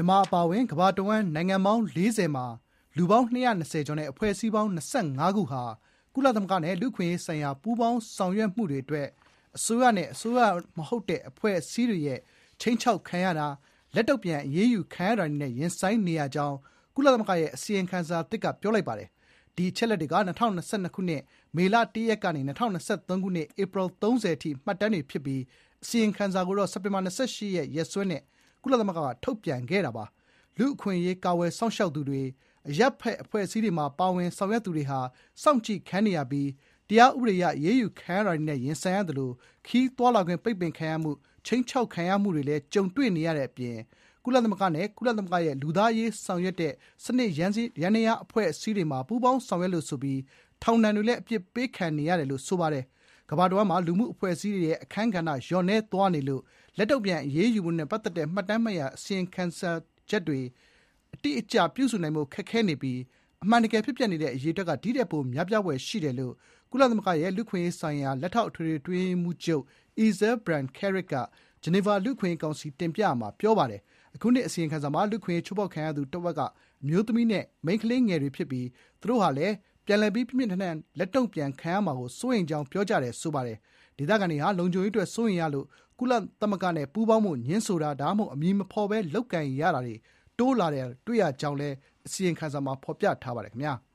မြန်မာအပါအဝင်ကမ္ဘာတဝန်းနိုင်ငံပေါင်း၄၀မှာလူပေါင်း၂၂၀ကျော်နဲ့အဖွဲ့အစည်းပေါင်း၂၅ခုဟာကုလသမဂ္ဂနဲ့လူ့အခွင့်အရေးဆိုင်ရာပူးပေါင်းဆောင်ရွက်မှုတွေအတွက်အစိုးရနဲ့အစိုးရမဟုတ်တဲ့အဖွဲ့အစည်းတွေရဲ့ခြိမ်းခြောက်ခံရတာ၊လက်တုံ့ပြန်အရေးယူခံရတာတွေနဲ့ရင်ဆိုင်နေရကြောင်းကုလသမဂ္ဂရဲ့အစီရင်ခံစာသစ်ကပြောလိုက်ပါတယ်။ဒီအချက်အလက်တွေက၂၀၂၂ခုနှစ်မေလ၁ရက်ကနေ၂၀၂၃ခုနှစ်ဧပြီ၃၀အထိမှတ်တမ်းတွေဖြစ်ပြီးအစီရင်ခံစာကိုတော့စက်တင်ဘာ၂၈ရက်ရက်စွဲနဲ့ ကုလသမဂ္ဂကထုတ်ပြန်ခဲ့တာပါ။လူ့အခွင့်အရေးကာကွယ်စောင့်ရှောက်သူတွေ၊အရပ်ဘက်အဖွဲ့အစည်းတွေမှာပါဝင်ဆောင်ရွက်သူတွေဟာစောင့်ကြည့်ခံနေရပြီးတရားဥပဒေအရအရေးယူခံရတာတွေနဲ့ရင်ဆိုင်ရသလိုခရီးသွားလာခွင့်ပိတ်ပင်ခံရမှု၊ခြိမ်းခြောက်ခံရမှုတွေလည်းကြုံတွေ့နေရတဲ့အပြင်ကုလသမဂ္ဂနဲ့ကုလသမဂ္ဂရဲ့လူသားရေးဆောင်ရွက်တဲ့စနစ်ယန္တရားအဖွဲ့အစည်းတွေမှာပူးပေါင်းဆောင်ရွက်လို့ဆိုပြီးထောင်ဒဏ်တွေလည်းအပြစ်ပေးခံနေရတယ်လို့ဆိုပါတယ်။ ကမ္ဘာတဝန်းမှာ လူမှုအဖွဲ့အစည်းတွေရဲ့ အခန်းကဏ္ဍ လျော့နည်းသွားနေလို့ လက်တုံ့ပြန် အရေးယူမှုနဲ့ ပတ်သက်တဲ့ မှတ်တမ်းမှတ်ရာ အစီရင်ခံချက်တွေ အတိအကျ ပြုစုနိုင်ဖို့ ခက်ခဲနေပြီး အမှန်တကယ် ဖြစ်ပျက်နေတဲ့ အရေအတွက်က ဒီထက်ပို များပြားဖွယ်ရှိတယ်လို့ ကုလသမဂ္ဂရဲ့ လူ့အခွင့်အရေးဆိုင်ရာ လက်ထောက် အထွေထွေ အတွင်းရေးမှူးချုပ် Gisele Brand-Carrick က ဂျနီဗာ လူ့အခွင့်အရေးကောင်စီ တင်ပြရာမှာ ပြောပါတယ်။အခုနှစ် အစီရင်ခံစာမှာ လူ့အခွင့်အရေး ချိုးဖောက်ခံရသူ တဝက်က အမျိုးသမီးနဲ့ မိန်းကလေးငယ်တွေဖြစ်ပြီး သူတို့ဟာလည်း ပြန်လည်ပြီးပြင်းပြင်းထန်ထန်လက်တုံ့ပြန်ခံရမှာကိုစိုးရိမ်ကြောင်းပြောကြတယ်ဆိုပါတယ်။ဒေသခံတွေဟာလုံခြုံရေးအတွက်စိုးရိမ်ရလို့ကုလသမဂ္ဂနဲ့ပူးပေါင်းဖို့ငြင်းဆိုတာဒါမှမဟုတ်အမည်မဖော်ဘဲလုပ်ကိုင်ရတာတွေတိုးလာတာတွေ့ရကြောင်းလည်းအစီရင်ခံစာမှာဖော်ပြထားပါတယ်ခင်ဗျာ။